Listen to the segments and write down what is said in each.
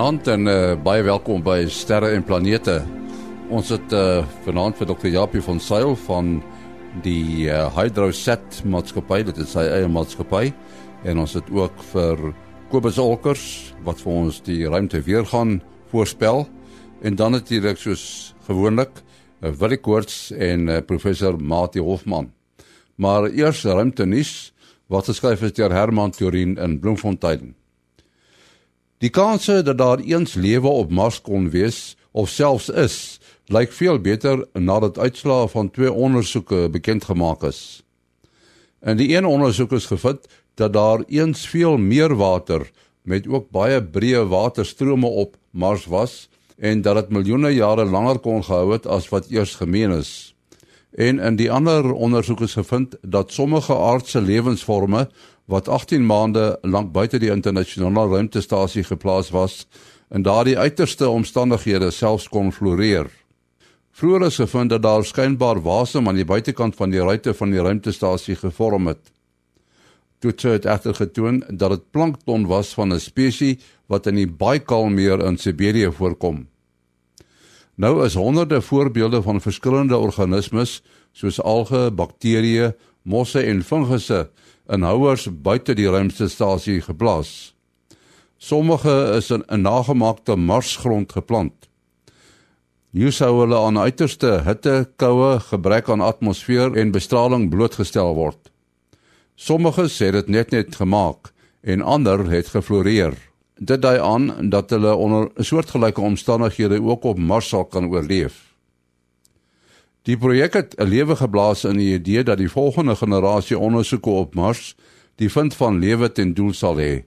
Goeienaand en uh, baie welkom by Sterre en Planete. Ons het uh, vanaand vir Dr. Japie van Sail van die uh, Hydrosat maatskappy, dit is sy eie maatskappy en ons het ook vir Kobus Olkers wat vir ons die ruimte weer gaan voorspel en dan natuurlik soos gewoonlik uh, Willie Koorts en uh, professor Mati Hofman. Maar eers ruimte nuus wat geskryf is deur Herman Turin in Bloemfontein. Die kanse dat daar eens lewe op Mars kon wees of selfs is, lyk veel beter nadat uitslae van twee ondersoeke bekend gemaak is. In die een ondersoek is gevind dat daar eens veel meer water met ook baie breë waterstrome op Mars was en dat dit miljoene jare langer kon gehou het as wat eers gemeen is. En in die ander ondersoek is gevind dat sommige aardse lewensvorme wat 18 maande lank buite die internasionale ruimtestasie geplaas was, in daardie uiterste omstandighede selfs kon floreer. Vroeger is gevind dat daar skynbaar wasem aan die buitekant van die ruimte van die ruimtestasie gevorm het. Dit het egter getoon dat dit plankton was van 'n spesies wat in die Baikalmeer in Siberië voorkom. Nou is honderde voorbeelde van verskillende organismes soos alge, bakterieë, mosse en fungusse in houers buite die ruimtestasie geplaas. Sommige is in 'n nagemaakte marsgrond geplant. Hier sou hulle aan uiterste hitte, koue, gebrek aan atmosfeer en bestraling blootgestel word. Sommige sê dit net net gemaak en ander het gefloreer. Dit dui aan dat hulle onder soortgelyke omstandighede ook op Mars sal kan oorleef. Die projek het 'n lewe geblaas in die idee dat die volgende generasie ondersoeke op Mars die vind van lewe ten doel sal hê.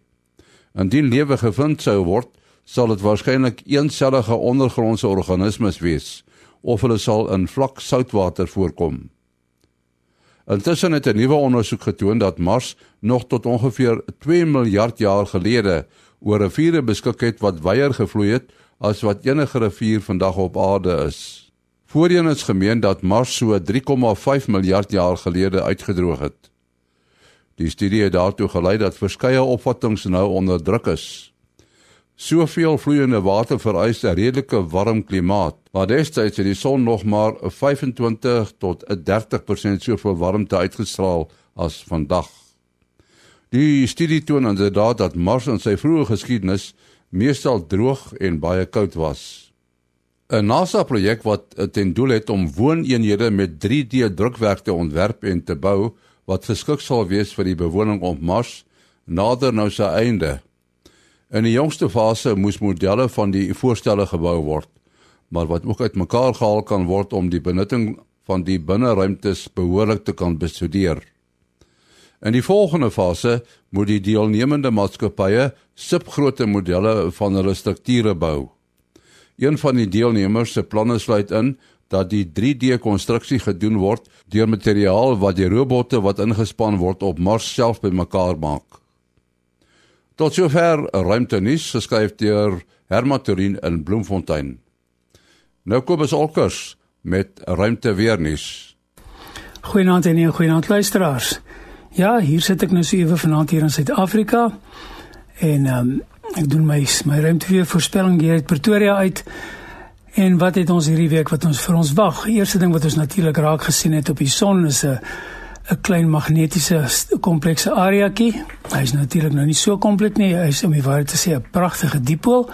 Indien lewe gevind sou word, sal dit waarskynlik eensellige ondergrondse organismes wees of hulle sal in vlak soutwater voorkom. Intussen het 'n nuwe ondersoek getoon dat Mars nog tot ongeveer 2 miljard jaar gelede oor riviere beskik het wat wyer gevloei het as wat enige rivier vandag op aarde is. Voorheen is gemeen dat Mars so 3,5 miljard jaar gelede uitgedroog het. Die studie het daartoe gelei dat verskeie opvattinge nou onder druk is. Soveel vloeiende water vereis 'n redelike warm klimaat, waar destyds het die son nog maar 25 tot 30% soveel warmte uitgestraal as vandag. Die studie toon inderdaad dat Mars in sy vroeë geskiedenis meestal droog en baie koud was. 'n NASA-projek wat ten doel het om wooneenhede met 3D drukwerk te ontwerp en te bou wat geskik sal wees vir die bewoning op Mars, nader nou sy einde. In die jongste fase moes modelle van die voorstelle gebou word, maar wat ook uitmekaar gehaal kan word om die benutting van die binneruimtes behoorlik te kan bestudeer. In die volgende fase moet die deelnemende maatskappye subgrootte modelle van hulle strukture bou. Een van die deelnemers se planne sluit in dat die 3D-konstruksie gedoen word deur materiaal wat die robotte wat ingespan word op Mars self bymekaar maak. Tot sover ruimte nuus geskryf deur Herman Turin in Bloemfontein. Nou kom ons alkers met ruimte weer nuus. Goeienaand en goeienaand luisteraars. Ja, hier sit ek nou so ewe vanaand hier in Suid-Afrika en ehm um, Ek doen my my ruimteweer voorspelling hier uit Pretoria uit. En wat het ons hierdie week wat ons vir ons wag? Eerste ding wat ons natuurlik raak gesien het op die son is 'n 'n klein magnetiese komplekse areaetjie. Hy is natuurlik nou nie so kompleks nie. Hy is om die waarheid te sê 'n pragtige dipool.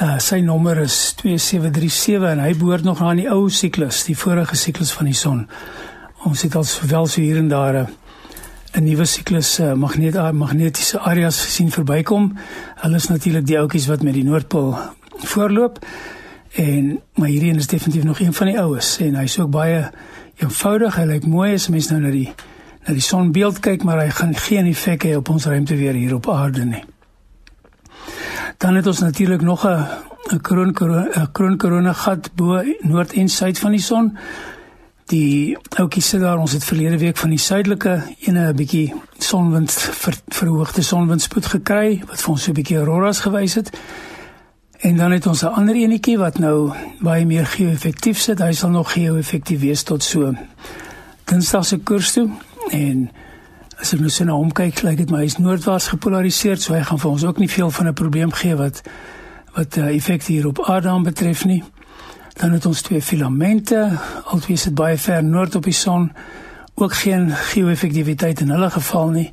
Uh sy nommer is 2737 en hy behoort nog aan die ou siklus, die vorige siklus van die son. Ons het al sowel so hier en daar 'n uh, 'n nuwe siklus uh, magnet magnetiese areas gesien verbykom. Hulle is natuurlik die ouetjies wat met die noordpool voorloop. En maar hierdie een is definitief nog een van die oues en hy's ook baie eenvoudig. Hy lyk mooi as mens nou na die na die sonbeeld kyk, maar hy gaan geen effek hê op ons ruimte weer hier op aarde nie. Dan het ons natuurlik nog 'n 'n kroon korona 'n kroon korona gat bo noord en suid van die son die ouetjie sit daar. Ons het verlede week van die suidelike ene 'n bietjie sonwind ver, verhoogde sonwindspoed gekry wat vir ons so 'n bietjie auroras gewys het. En dan het ons 'n ander enetjie wat nou baie meer geo-effektief sit. Hy sal nog geo-effektief wees tot so dinsdag se koers toe. En as ek nou so na hom kyk lyk dit my hy's noordwaarts gepolariseer so hy gaan vir ons ook nie veel van 'n probleem gee wat wat uh, effekte hier op aarde betref nie. Dan het ons twee filamente, albei sit baie ver noord op die son, ook geen geo-effektiwiteit in hulle geval nie.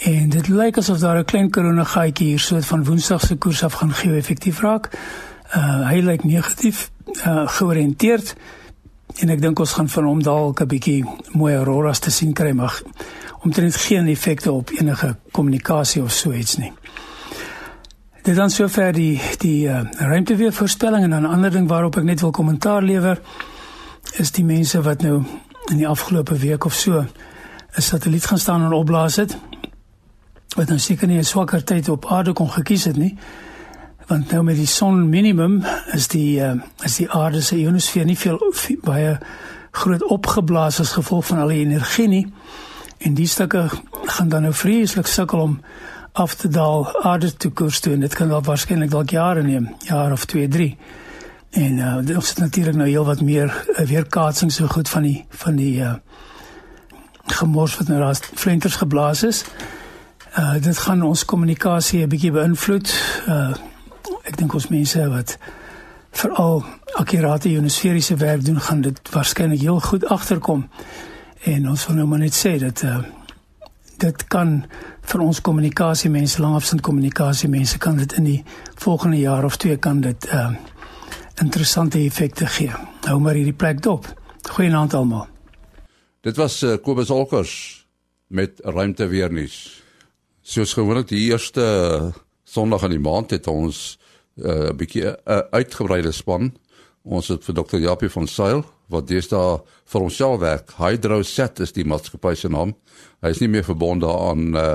En dit lyk asof daar 'n klein koronagatjie hier soort van Woensdag se koers af gaan geo-effektief raak. Uh hy lyk negatief uh georiënteerd en ek dink ons gaan van hom dalk 'n bietjie mooi auroras te sien kry mag omtrent geen effekte op enige kommunikasie of so iets nie. Dit dan sover die die uh, ruimteweervoorspelling en dan 'n ander ding waarop ek net wil kommentaar lewer is die mense wat nou in die afgelope week of so 'n satelliet gaan staan en opblaas het wat nou seker nie 'n swakker tyd op aarde kon gekies het nie want nou met die son minimum is die uh, is die aarde se ionosfeer nie veel baie groot opgeblaas as gevolg van al die energie nie. En die stukke gaan dan nou vreeslik sukkel om af te daal aarde toe koers toe en dit kan wel waarskynlik dalk jare neem, jaar of 2, 3. En uh ons het natuurlik nou heel wat meer uh, weerkaatsing so goed van die van die uh gemors wat nou daar flenters geblaas is. Uh dit gaan ons kommunikasie 'n bietjie beïnvloed. Uh ek dink ons mense wat veral akkurate ionosferiese werk doen gaan dit waarskynlik heel goed agterkom. En ons wil nou maar net sê dat uh dit kan vir ons kommunikasie mense langafstand kommunikasie mense kan dit in die volgende jaar of twee kan dit uh interessante effekte gee. Hou maar hierdie plek dop. Goeienaand almal. Dit was uh, Kobus Olkers met ruimte weer nuus. Soos gewoonlik die eerste Sondag in die maand het ons 'n uh, bietjie uh, uitgebreide span. Ons het vir Dr. Japie van Sail wat deesdae vir ons self werk. Hydroset is die maatskappy se naam. Hy is nie meer verbonde aan uh,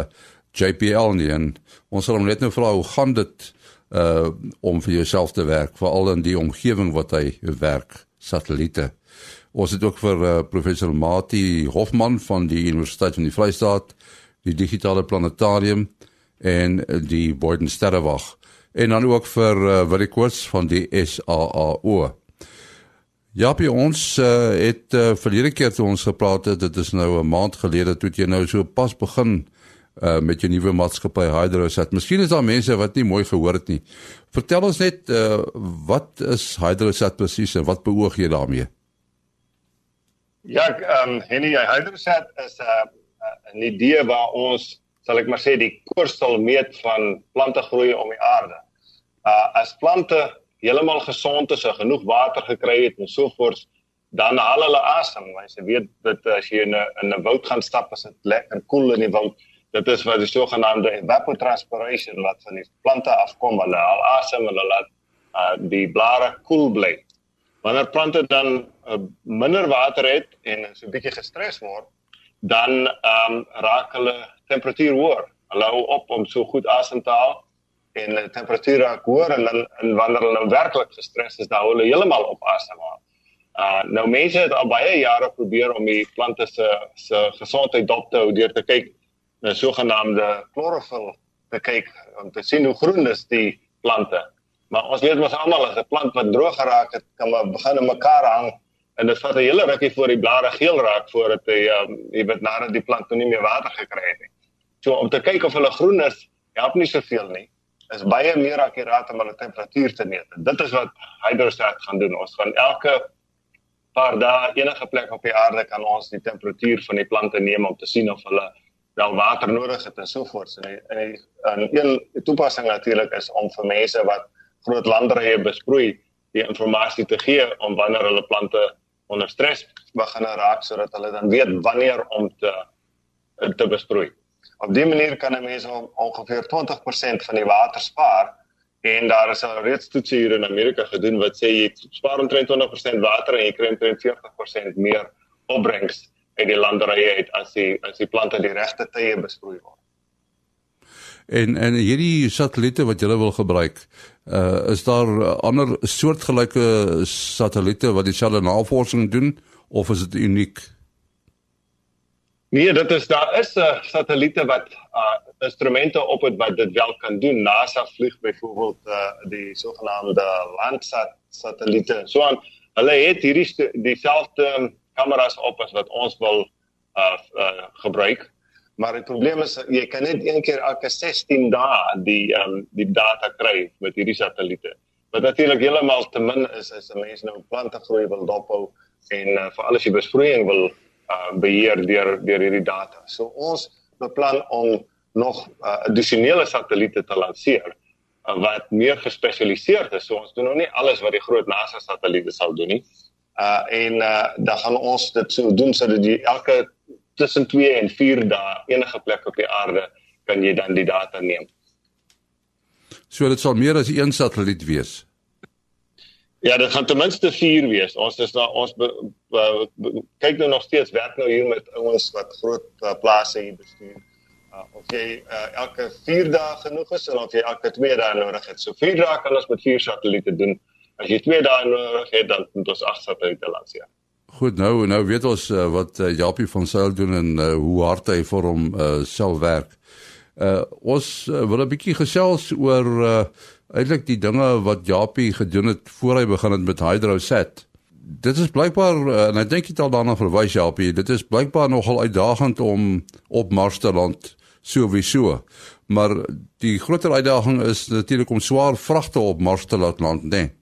JPL nie en ons sal hom net nou vra hoe gaan dit uh om vir jouself te werk veral in die omgewing wat hy werk satelliete. Ons het ook vir uh, professor Mati Hofman van die Universiteit van die Vrystaat, die digitale planetarium en die Boyden Sterrewag en dan ook vir uh, Willie Koorts van die SAAO. Ja, by ons uh, het uh, verlede keer toe ons gepraat het, dit is nou 'n maand gelede toe jy nou so pas begin uh met jou nuwe maatskappy Hydrosat. Miskien is daar mense wat nie mooi gehoor het nie. Vertel ons net uh wat is Hydrosat presies en wat beoog jy daarmee? Ja, ehm um, Henny, Hydrosat is 'n uh, idee waar ons, sal ek maar sê, die koers sal meet van plante groei om die aarde. Uh as plante heeltemal gesond is en genoeg water gekry het en so voort, dan haal hulle asem. Jy weet dat as jy in 'n in 'n woud gaan stap, is dit lekker koel in die woud dit is wat die sogenaamde evapotranspiration wat van die plante afkom hulle al asem hulle laat uh, die blare koel bly. Wanneer plante dan uh, minder water het en so 'n bietjie gestres word dan um, raak hulle temperatuur hoër. Hulle hou op om so goed asem te haal en die temperatuur raak hoër en, en wanneer hulle nou werklik gestres is dan hulle heeltemal op asemhaal Uh nou mense het al baie jare probeer om die plante se se gesondheid dop te hou deur te kyk 'n sogenaamde klorofil te kyk om te sien hoe groen is die plante. Maar ons weet mos almal as 'n plant wat droog geraak het, kan maar begin in mekaar hang en dit vat 'n hele rukkie voor die blare geel raak voordat hy um, jy weet nadat die plant nie meer water gekry het nie. So om te kyk of hulle groen is, help nie soveel nie. Is baie meer akkuraat om hulle temperatuur te meet. Dit is wat hydrostat gaan doen. Ons gaan elke paar dae enige plek op die aarde kan ons die temperatuur van die plante neem om te sien of hulle wel water nodig het en so voort. En en, en een toepassing natuurlik is om vir mense wat groot landerye besproei, die inligting te gee om wanneer hulle plante onder stres begin raak sodat hulle dan weet wanneer om te te besproei. Op dié manier kan 'n mens ongeveer 20% van die water spaar en daar is al reeds toetse hier in Amerika gedoen wat sê jy spaar omtrent 20% water en jy kry omtrent 40% meer opbrengs uit die landerye uit as die as die plante die regte tye besproei word. En en hierdie satelliete wat jy wil gebruik, uh is daar ander soortgelyke satelliete wat dieselfde navorsing doen of is dit uniek? Nee, dit is daar is 'n uh, satelliete wat uh instrumente op het wat dit wel kan doen. NASA vlieg byvoorbeeld uh die sogenaamde Landsat satelliete. So aan hulle het hierdie dieselfde kameras op as wat ons wil uh, uh gebruik. Maar die probleem is jy kan net een keer elke 16 dae die um, die data kry met hierdie satelliete. Wat natuurlik heeltemal te min is as 'n mens nou plante groei wil dophou en uh, vir alles jy besproeiing wil uh, beheer deur deur hierdie data. So ons beplan om nog uh, addisionele satelliete te lanseer uh, wat meer gespesialiseerd is. So ons doen nog nie alles wat die groot NASA satelliete sal doen nie. Uh en uh dan gaan ons dit so doen sodat jy elke tussen 2 en 4 dae enige plek op die aarde kan jy dan die data neem. So dit sal meer as een satelliet wees. Ja, dit gaan ten minste 4 wees. Ons is nou ons be, be, kyk nou nog steeds werk nou hier met ouens wat groot uh, plase hier bestuur. Uh, of jy uh, elke 4 dae genoeg is of jy elke 2 dae nodig het. So 4 dae kan ons met 4 satelliete doen. As jy 2 dae nodig het, dan moet ons 8 satelliete lanseer. Goed, nou nou weet ons uh, wat uh, Japie van Sail doen en uh, hoe hard hy vir hom uh, self werk. Uh, ons uh, wil 'n bietjie gesels oor uh, eintlik die dinge wat Japie gedoen het voor hy begin het met Hydrosat. Dit is blykbaar uh, en ek dink jy het al daarna verwys Japie, dit is blykbaar nogal uitdagend om op Mars te land sowieso. Maar die groter uitdaging is natuurlik om swaar vragte op Mars te laat land, né? Nee.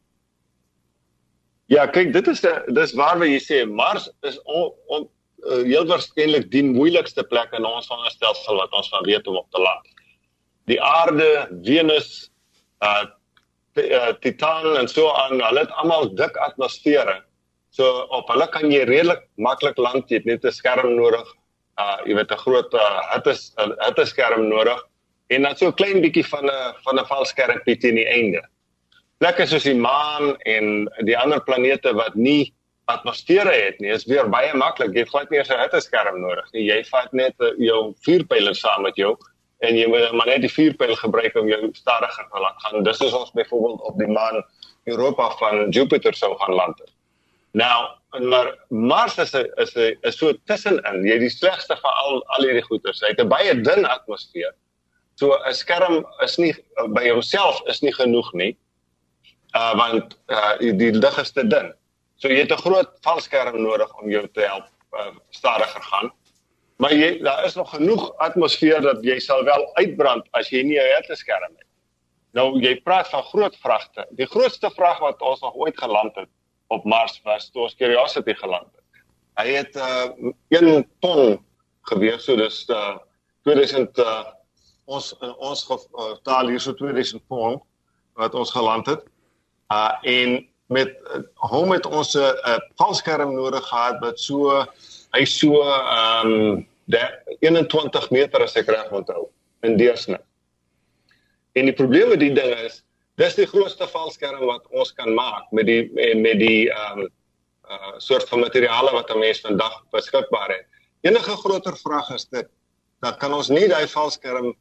Ja, kyk, dit is dis waar wat jy sê Mars is on, on, uh, heel waarskynlik die moeilikste plek in ons sonnestelsel wat ons van weet om op te land. Die aarde, Venus, uh, uh Titan en so aan, hulle het almal dik atmosfere. So op hulle kan jy redelik maklik land, jy het net 'n skerm nodig. Uh jy weet 'n groot uh, hitte hitte skerm nodig en dan so 'n klein bietjie van 'n van 'n valskermpie teen die einde. Plekke soos die maan en die ander planete wat nie atmosfere het nie, is weer baie maklik. Jy het glad nie 'n hitte skerm nodig nie. Jy vat net uh, jou vuurpyle saam met jou en jy moet maar net die vuurpyl gebruik om jou stadiger te laat gaan. Dis is ons byvoorbeeld op die maan Europa van Jupiter sou gaan land. Nou, maar Mars is 'n is 'n is so tussenin. Jy die slegste van al al hierdie goeters. Hy het 'n baie dun atmosfeer. So 'n skerm is nie by homself is nie genoeg nie. Uh want uh die lig is te dun. So jy het 'n groot valskerm nodig om jou te help uh, stadiger gaan. Maar jy daar is nog genoeg atmosfeer dat jy sal wel uitbrand as jy nie 'n hitteskerm het. Nou jy praat van groot vragte. Die grootste vrag wat ons nog ooit geland het op Mars was toe ons Curiosity geland het. Hy het uh 1 ton geweeg, so dis uh 2000 uh ons uh, ons uh, taal hier so 2000 ton wat ons geland het. Uh en met uh, hom het ons 'n uh, valskerm nodig gehad wat so hy so ehm um, 21 meter as ek reg onthou in deursnit. En die probleem met die ding is dis die grootste valskerm wat ons kan maak met die met die ehm um, uh soort van materiale wat 'n mens vandag beskikbaar het. Enige groter vraag is dit dan kan ons nie daai valskerm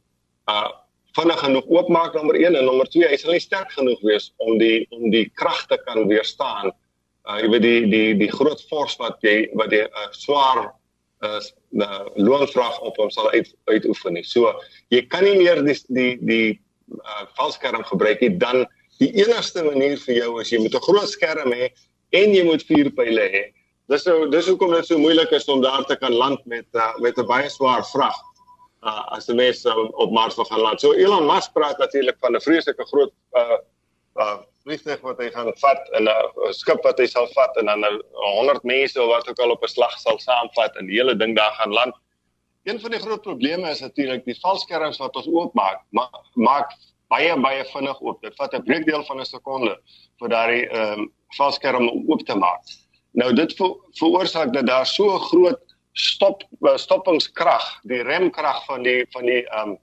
uh vinnig genoeg oopmaak nommer 1 en nommer 2 hy sal nie sterk genoeg wees om die om die kragte kan weerstaan uh jy weet die die die groot force wat jy wat die uh, swaar uh, uh loonvraag op hom sal uit uitoefen nie. So jy kan nie meer die die die uh valskerm gebruik nie. Dan die enigste manier vir jou is jy moet 'n groot skerm hê en jy moet vier pile hê. Dis nou dis hoekom dit so moeilik is om daar te kan land met uh, met 'n baie swaar vrag. Uh as die mense op Mars wil gaan land. So Elon Musk praat natuurlik van 'n vreeslike groot uh uh vliegtuig wat hy gaan vat en 'n skip wat hy sal vat en dan 100 mense of wat ook al op 'n slag sal saamvat en die hele ding daar gaan land. Een van die groot probleme is natuurlik die valskerms wat ons oopmaak, ma maak baie baie vinnig oop. Dit vat 'n breekdeel van 'n sekonde vir daardie ehm um, valskerm om oop te maak. Nou dit ver veroorsaak dat daar so 'n groot stop stoppingskrag, die remkrag van die van die ehm um,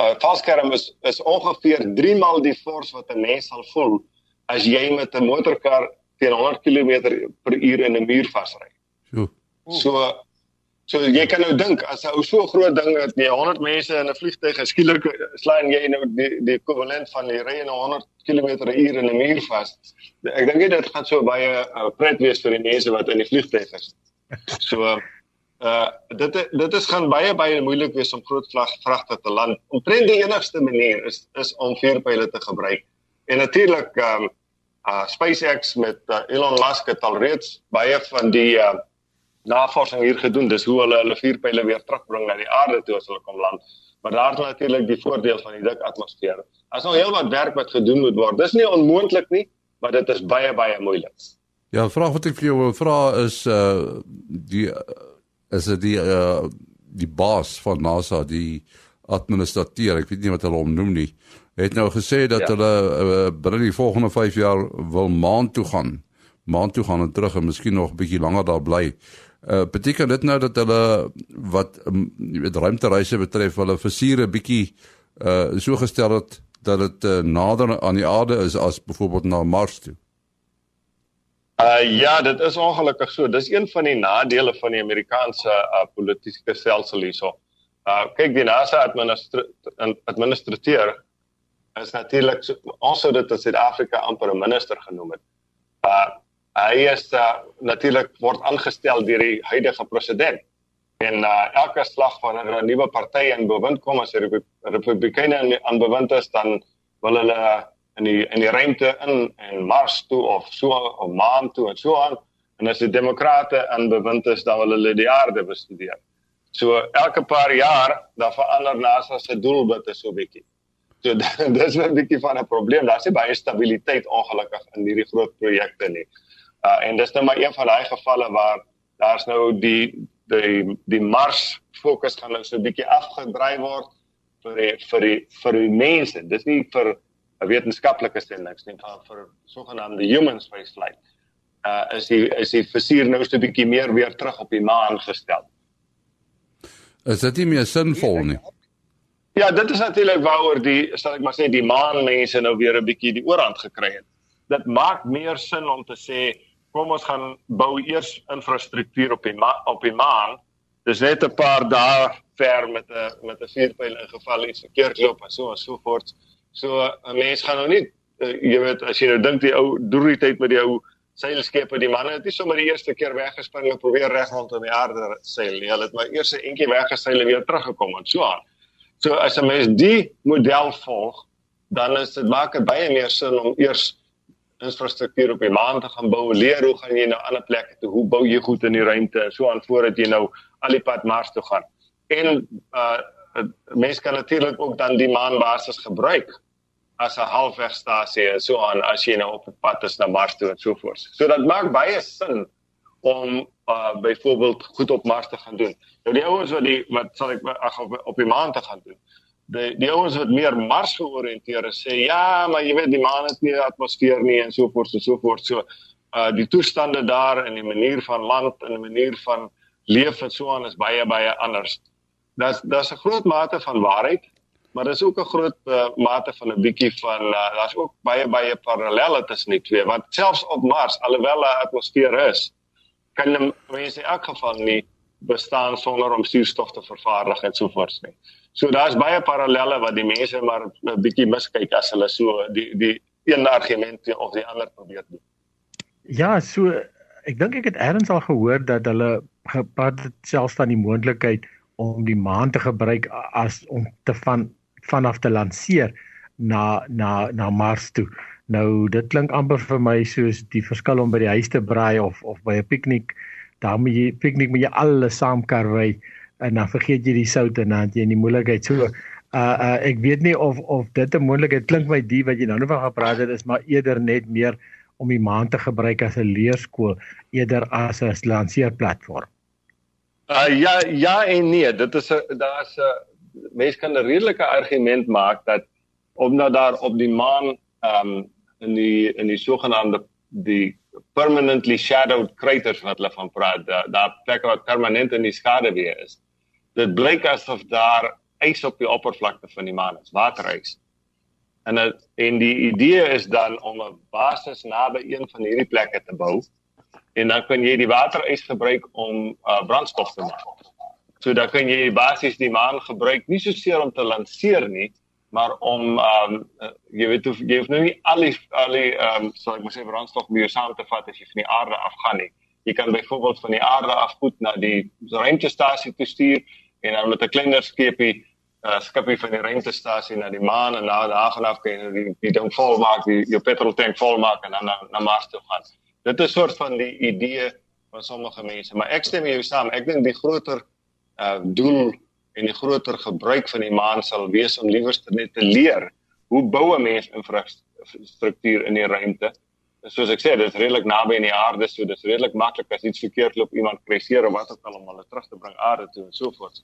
uh, valskerm is is ongeveer 3 maal die force wat 'n mens sal voel as jy met 'n motorkar teen 100 km per uur in 'n muur vasry. So so so jy kan nou dink as 'n ou so groot ding het jy 100 mense in 'n vliegtuig skielik slaan jy nou die die ekwivalent van die ry in 100 km/h in 'n muur vas. Ek dink dit gaan so baie uh, pret wees vir die mense wat in die vliegtuig is. So uh dit dit is gaan baie baie moeilik wees om groot vragte te land. Omtrent die enigste manier is is om vuurpyle te gebruik. En natuurlik um uh SpaceX met uh, Elon Musk het al reeds baie van die uh navorsing hier gedoen. Dis hoe hulle hulle vuurpyle weer terugbring na die aarde toe as hulle kom land. Maar daar is natuurlik die voordeel van die dik atmosfeer. As nou heelwat werk wat gedoen moet word. Dis nie onmoontlik nie, maar dit is baie baie moeilik. Ja, vraag wat ek vir jou wil vra is uh die is dit die uh die baas van NASA, die administrateur, ek weet nie wat hulle hom noem nie, het nou gesê dat ja. hulle uh, binne die volgende 5 jaar wil maan toe gaan. Maan toe gaan en terug en miskien nog 'n bietjie langer daar bly. Uh beteken dit nou dat hulle wat um, jy weet ruimtereise betref, hulle versiere bietjie uh so gestel het dat dit uh, nader aan die aarde is as byvoorbeeld na Mars toe? Uh ja, dit is ongelukkig so. Dis een van die nadele van die Amerikaanse uh, politieke stelsel hierso. Uh kyk die NASA administra administrateur is natuurlik so, ons sou dit in Suid-Afrika amper 'n minister genoem het. Uh hy is uh, natuurlik word aangestel deur die huidige president. En uh elke slag wanneer 'n nuwe party in bewind kom as die Republikeine aan bewind is, dan wil hulle in die in die ruimte in en Mars toe of so of maan toe en so aan en as die demokrate aan bewind is dan wil hulle die aarde bestudeer. So elke paar jaar dan verander NASA se doelwitte so bietjie. So dis 'n bietjie van 'n probleem. Daar's baie stabiliteit ongelukkig in hierdie groot projekte nie. Uh en dis nou maar een van daai gevalle waar daar's nou die die die Mars fokus gaan nou so 'n bietjie afgedry word vir die, vir die, vir die mense. Dis nie vir 'n wetenskaplike stellings nie van vir sogenaamde human space flight. Uh is die is die versier nou 'n bietjie meer weer terug op die maan gestel. Is dit nie meer sinvol nie? Ja, dit is natuurlik waaroor die sal ek maar sê die maanmense nou weer 'n bietjie die oorhand gekry het. Dit maak meer sin om te sê kom ons gaan bou eers infrastruktuur op die op die maan. Dis net 'n paar dae ver met 'n met 'n vuurpyl ingeval iets verkeerd loop en so en so voort. So 'n mens gaan nou nie uh, jy weet as jy nou dink die ou drie tyd met die ou seilskepe die manne het nie sommer die eerste keer weggespring en probeer reg rondom die aarde seil nie. Hulle het maar eers 'n entjie weggeseil en weer teruggekom en so aan. So as 'n mens die model volg, dan is dit maak baie meer sin om eers infrastruktuur op die maan te gaan bou, leer hoe gaan jy na ander plekke toe, hoe bou jy goed in die ruimte en so aan voordat jy nou al die pad Mars toe gaan. En uh mense kan natuurlik ook dan die maanbasis gebruik as 'n halfwegstasie en so aan as jy nou op pad is na Mars toe en so voort. So dit maak baie sin om uh byvoorbeeld goed op Mars te gaan doen. Nou die ouens wat die wat sal ek ag op, op die maan te gaan doen. Die die ouens wat meer Mars georiënteer is sê ja, maar jy weet die maan het nie 'n atmosfeer nie en so voort en so voort. So uh die toestande daar en die manier van land en die manier van leef en so aan is baie baie anders. Daar's daar's 'n groot mate van waarheid maar daar's ook 'n groot uh, mate van 'n bietjie van uh, daar's ook baie baie parallelle tussen die twee want selfs op Mars alhoewel 'n atmosfeer is kan mense in elk geval nie bestaan sonder om suurstof te vervaardig en so voort nie. So daar's baie parallelle wat die mense maar 'n bietjie miskyk as hulle so die die een argument of die ander probeer doen. Ja, so ek dink ek het eers al gehoor dat hulle gepraat selfs van die moontlikheid om die maan te gebruik as om te van vanaf te lanseer na na na Mars toe. Nou dit klink amper vir my soos die verskil om by die huis te braai of of by 'n piknik. Daar moet jy piknik met jy alles saam kan ry en dan vergeet jy die sout en dan jy in die moeilikheid. So uh uh ek weet nie of of dit 'n moontlikheid klink my die wat jy nou nog van gepraat het is maar eerder net meer om die maan te gebruik as 'n leerskool eerder as 'n lanseerplatform. Uh ja ja en nee, dit is 'n daar's 'n mense kan 'n redelike argument maak dat omdat daar op die maan ehm um, in die in die sogenaamde die permanently shadowed craters wat hulle van praat, daar da plekke wat permanent in die skade weer is. Dit blyk asof daar ys op die oppervlakte van die maan is, waterys. En het, en die idee is dan om 'n basis naby een van hierdie plekke te bou en dan kan jy die waterys gebruik om uh, brandstof te maak. So dan kan jy basies die maan gebruik nie so seer om te lanseer nie, maar om ehm um, jy weet of jy hoef nou nie al die al die ehm um, so ek moet sê brandstof meer saam te vat as jy van die aarde af gaan nie. Jy kan byvoorbeeld van die aarde af goed na die ruimtestasie toe stuur en dan met 'n kleiner skepie uh, skepie van die ruimtestasie na die maan en na daar gaan af kan die, die ding vol maak, die jou petrol tank vol maak en dan na, na Mars toe gaan. Dit is 'n soort van die idee van sommige mense, maar ek stem jou saam. Ek dink die groter uh doel en die groter gebruik van die maan sal wees om liewers net te leer hoe bou 'n mens infrastruktuur in die ruimte. Soos ek sê, dit is redelik naby aan die aarde, so dit is redelik maklik as iets verkeerd loop, iemand kreiseer of wat ook al om hulle terug te bring aarde toe en so voort.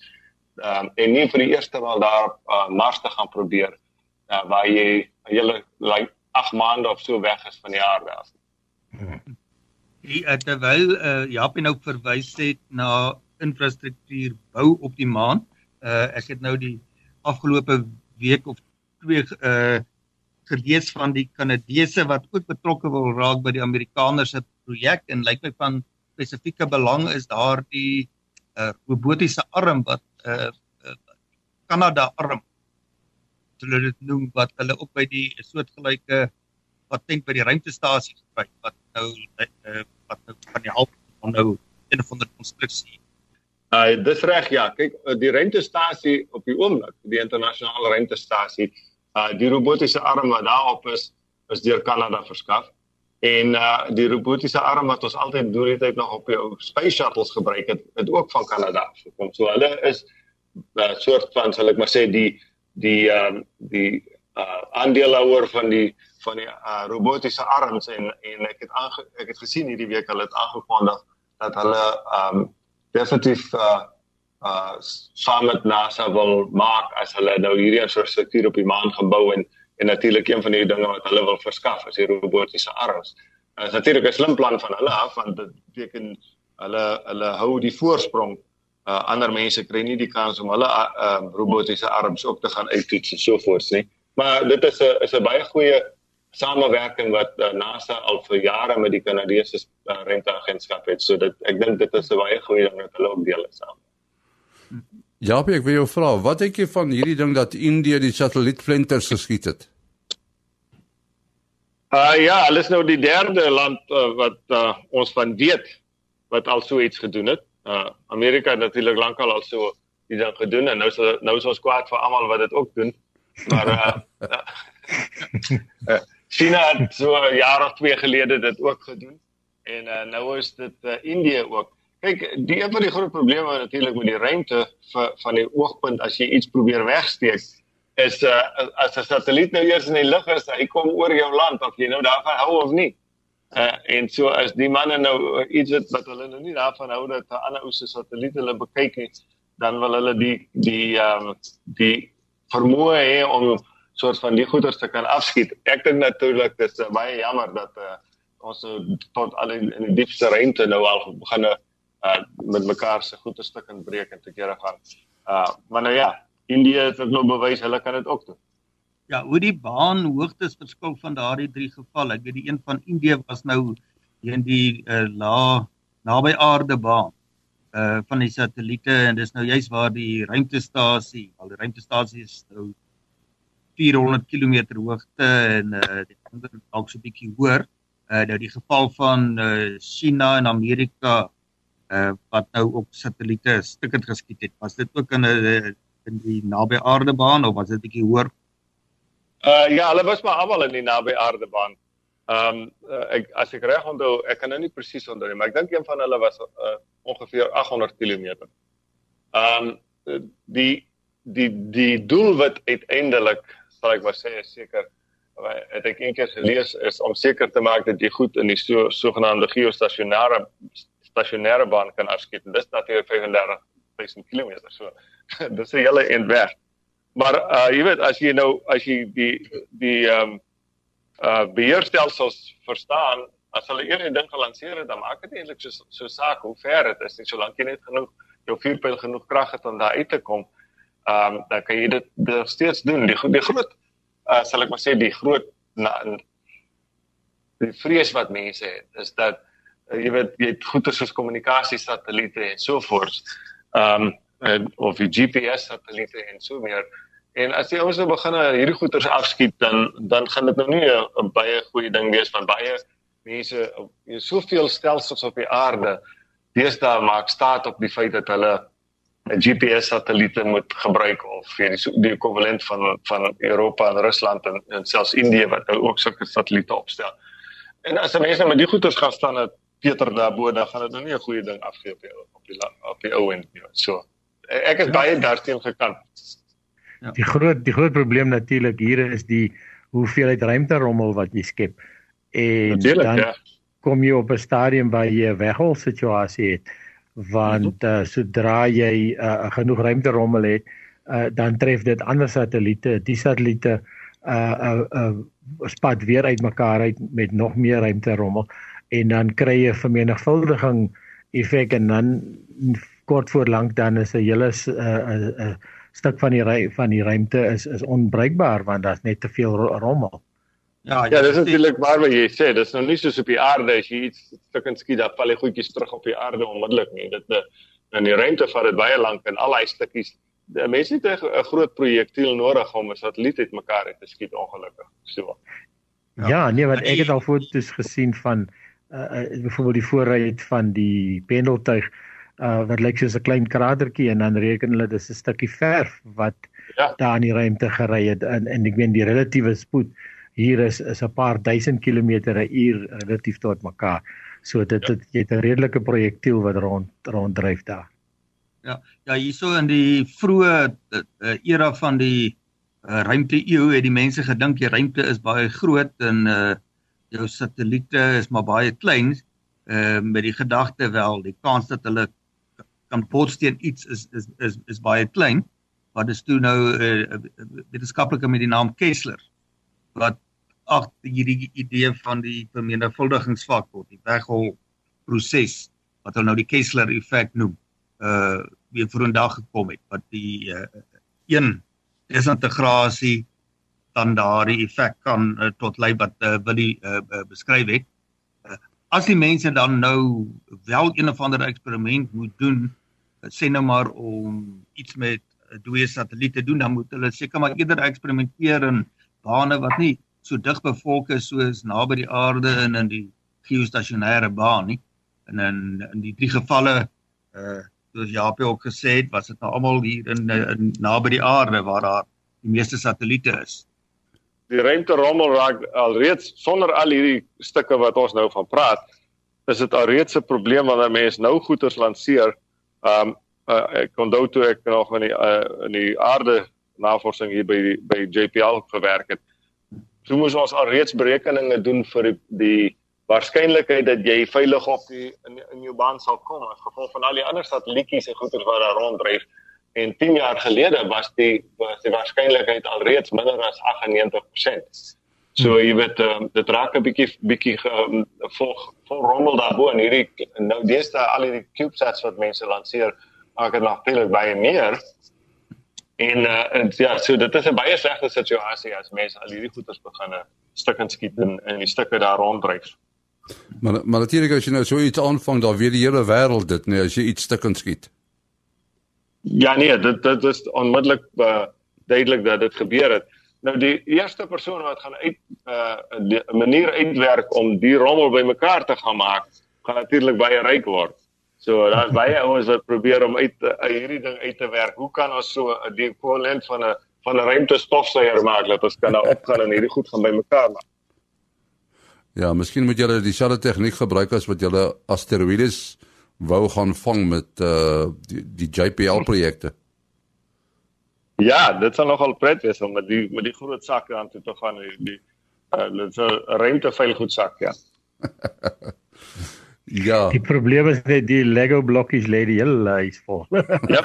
Ehm um, en nie vir die eerste wel daar op uh, Mars te gaan probeer uh, waar jy hele like 8 maande of so weg is van die aarde af. Die uh, terwyl uh, Japie nou verwys het na infrastruktuur bou op die maan. Uh ek het nou die afgelope week of twee uh gelees van die Kanadese wat ook betrokke wil raak by die Amerikaners se projek en lyk my van spesifieke belang is daar die uh robotiese arm wat uh, uh Kanada arm hulle dit noem wat hulle ook by die soortgelyke patent by die ruimtestasie gebruik wat nou uh, wat nou van die half van nou een van die konstruksie. Uh dis reg ja, kyk die ruimtestasie op die oomblik, die internasionale ruimtestasie, uh die robotiese arm wat daarop is, is deur Kanada verskaf. En uh die robotiese arm wat ons altyd deur die tyd nog op jou space shuttles gebruik het, het ook van Kanada gekom. So hulle is 'n uh, soort van sal ek maar sê die die ehm um, die uh aandeelhouer van die van die uh, robotiese arms en en ek het aange, ek het gesien hierdie week hulle het aangekondig dat hulle ehm um, definitief uh uh saam met NASA wil maak as hulle nou hierdie infrastruktuur op die maan gebou en en natuurlik een van die dinge wat hulle wil verskaf is die robotiese arms. Dit is natuurlik 'n slim plan van hulle af want dit beteken hulle hulle hou die voorsprong uh, ander mense kry nie die kans om hulle uh, uh, robotiese arms ook te gaan uittoets en so voort nie. Maar dit is 'n is 'n baie goeie samewerking wat uh, NASA al vir jare met die Kanadese uh, ruimteagentskap het. So dit ek dink dit is 'n baie goeie ding dat hulle ook deel is saam. Ja, ek wil jou vra, wat dink jy van hierdie ding dat Indië die satellietvlenters geskiet het? Uh ja, hulle is nou die derde land uh, wat uh, ons van weet wat al so iets gedoen het uh Amerika het natuurlik lankal al so die ding gedoen en nou so nou is ons kwaad vir almal wat dit ook doen. Maar uh, uh China het so jaar of twee gelede dit ook gedoen en uh, nou is dit uh, Indië ook. Kyk, die een van die groot probleme natuurlik met die ruimte vir van die oogpunt as jy iets probeer wegsteek is uh as 'n satelliet nou eers in die lug is, hy kom oor jou land of jy nou daarvan hou of nie. Uh, en so as die manne nou uh, iets het wat hulle nou nie daarvan hou dat 'n ander ou se satelliet hulle bekyk nie, dan wil hulle die die ehm um, die vermoë hê om soort van die goeders te kan afskiet. Ek dink natuurlik dis uh, baie jammer dat uh, ons nou tot al in, in die diepste ruimte nou al begin uh, met mekaar se goeders te kan breek en te kere gaan. Uh maar nou ja, Indië het nou bewys hulle kan dit ook doen. Ja, hoe die baan hoogtes verskil van daardie drie gevalle. Ek weet die een van Indië was nou in die uh, la naby aarde baan uh van die satelliete en dis nou juist waar die ruimtestasie, al die ruimtestasie is nou 400 km hoogte en uh die ander dalk so 'n bietjie hoër. Uh nou die geval van uh China en Amerika uh wat nou op satelliete stukkend geskiet het. Was dit ook in 'n in die naby aarde baan of was dit bietjie hoër Uh ja, hulle was maar almal in die naby aardebaan. Ehm um, uh, ek as ek reg onthou, ek kan nou nie presies onthou nie, maar ek dink een van hulle was uh, ongeveer 800 km. Ehm um, die die die doel wat uiteindelik sal ek maar sê is seker het ek eendag gelees is om seker te maak dat jy goed in die so sogenaamde geostasionêre stasionêre baan kan afskiet. Dis natuurlik 35 000 km. So dis 'n hele eind weg. Maar uh jy weet as jy nou as jy die die ehm um, uh beheerstelsels verstaan, as hulle enige ding gelanseer het, dan maak dit eintlik so so saak hoe ver dit is, nie solank jy net genoeg jou vuurpyl genoeg krag het om daar uit te kom. Ehm um, dan kan jy dit nog steeds doen. Die die groot uh sal ek maar sê die groot na, die vrees wat mense het is dat jy weet jy het goeie soos kommunikasie satelliete en so voort. Ehm um, of die GPS satelliete en so meer. En as jy ons nou begin hierdie goeters afskiet dan dan gaan dit nou nie 'n baie goeie ding wees van baie mense jy soveel stelsels op die aarde deesdae maak staat op die feit dat hulle 'n GPS satelliete moet gebruik of vir die, die ekwivalent van van Europa en Rusland en, en selfs Indië wat nou ook sulke satelliete opstel. En as mense met die goeters gaan staan het Peter daarbo dan gaan dit nou nie 'n goeie ding afgee op die op die op die ou end nie. So ek is baie daarteen gekant. Ja. Die groot die groot probleem natuurlik hier is die hoeveelheid ruimte rommel wat jy skep. En Natuurlijk, dan ja. kom jy op 'n stadium waar jy 'n weghol situasie het want uh, sodra jy uh, genoeg ruimte rommel het, uh, dan tref dit ander satelliete, die satelliete uh uh, uh spat weer uitmekaar uit met nog meer ruimte rommel en dan kry jy vermenigvuldiging effek en dan kort voor lank dan is 'n hele 'n uh, uh, stuk van die ry van die ruimte is is onbruikbaar want daar's net te veel ro rommel. Ja, ja, dis natuurlik waar wat jy sê, dis nou nie soos op die aarde as jy iets stukkend skiet, dan val die goedjies terug op die aarde onmiddellik nie. Dit in die ruimte vat dit baie lank en al daai stukkies die mense het 'n groot projektiel nodig om 'n satelliet uitmekaar uit te skiet ongelukkig. So. Ja, ja nee, want ek het al foto's gesien van uh, uh byvoorbeeld die voorruit van die pendeltuig uh wat lyk soos 'n klein kratertjie en dan reken hulle dis 'n stukkie verf wat ja. daar in die ruimte gery het en en ek meen die relatiewe spoed hier is is 'n paar duisend kilometer 'n uur relatief tot mekaar. So dit ja. het jy het 'n redelike projektiel wat rond ronddryf daar. Ja, ja, hierso in die vroeë uh, era van die uh, ruimte eeu het die mense gedink die ruimte is baie groot en uh jou satelliete is maar baie klein. Uh met die gedagte wel, die kans dat hulle kan bots teen iets is is is is baie klein. Wat is toe nou 'n uh, wetenskaplike met die naam Kessler wat agter hierdie idee van die vermenigvuldigingsfaktor, die weghol proses wat hulle nou die Kessler effek noem uh weer vorendag gekom het wat die uh, een desintegrasie dan daardie effek kan uh, tot lei wat uh, Willie uh, uh, beskryf het. Uh, as die mense dan nou wel een of ander eksperiment moet doen, uh, sê nou maar om iets met uh, dooie satelliet te doen, dan moet hulle seker maar eerder eksperimenteer in bane wat nie so dig bevolk is soos naby die aarde en in die geostasionêre baan nie. En in in die drie gevalle uh soos Japie ook gesê het, was dit nou almal hier in, in naby die aarde waar daar die meeste satelliete is. Die ruimte rommel raak alreeds sonder al hierdie stukke wat ons nou van praat, is dit alreeds 'n probleem wanneer mense nou goeders lanseer. Um uh, ek onthou toe ek nog in die uh, in die aarde navorsing hier by die, by JPL gewerk het. Toe moes ons alreeds berekeninge doen vir die, die waarskynlikheid dat jy veilig op die in, in jou baan sal kom as gevolg van al die ander satellietjies en goeder wat daar ronddryf. En 10 jaar gelede was die was die waarskynlikheid alreeds minder as 98%. So jy weet um, dit raak 'n bietjie bietjie um, vol vol rommel daarbo en hierdie nou deesdae al hierdie CubeSats wat mense lanseer, maak dit natuurlik baie meer. En uh, en ja, so dit is 'n baie slegte situasie as mense al hierdie goeders begin stukkend skiet en en die stukke daar ronddryf. Maar maar natuurlik as jy nou so iets aanvang, dan weet die hele wêreld dit, nee, as jy iets stukkend skiet. Ja nee, dit dit is onmiddellik uh, duidelik dat dit gebeur het. Nou die eerste persoon wat gaan uit 'n uh, 'n manier uitwerk om die rommel bymekaar te gaan maak, gaan natuurlik baie ryk word. So daar's baie ouens wat probeer om uit uh, hierdie ding uit te werk. Hoe kan ons so 'n die ekwivalent van 'n van 'n ruimte stofsuier maak dat ons kan nou opgaan en hierdie goed gaan bymekaar maak? Ja, miskien moet julle dieselfde tegniek gebruik as wat julle asteroïdes wou gaan vang met uh die, die JPL projekte. Ja, dit sal nogal pret wees om met die met die groot sakke aan toe te gaan die die uh dit is 'n ruimteveil goed sak, ja. ja. Die probleem is net die Lego blokkies lê die hele huis vol. ja.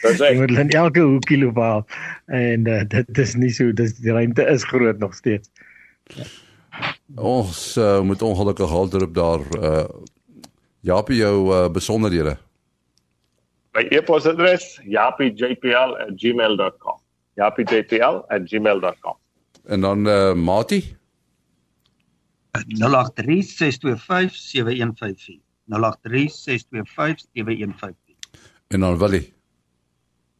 Dis jy moet dan elke hoekie loop al en uh, dit is nie so dis die ruimte is groot nog steeds. Ja. Ons uh, moet ongelukkig halter op daar uh Japie jou uh, besonderhede. My e-posadres japiejpl@gmail.com. japiejpl@gmail.com. En dan uh Mati 0836257154. 0836257154. en dan Willie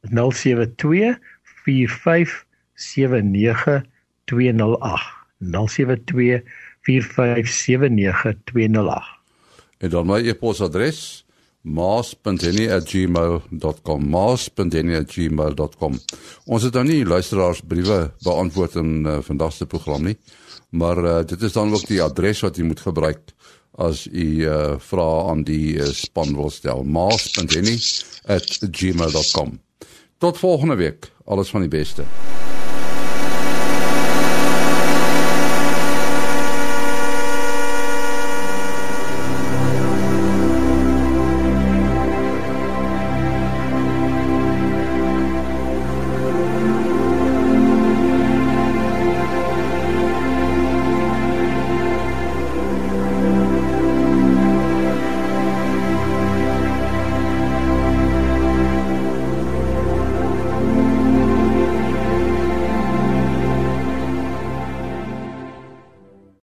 0724579208. 0724579208. En dan my e-posadres maas.henny@gmail.com maas.henny@gmail.com Ons het nou nie luisteraars briewe beantwoord in uh, vandag se program nie maar uh, dit is dan ook die adres wat jy moet gebruik as u uh, vra aan die uh, span wil stel. maas.henny@gmail.com. Tot volgende week. Alles van die beste.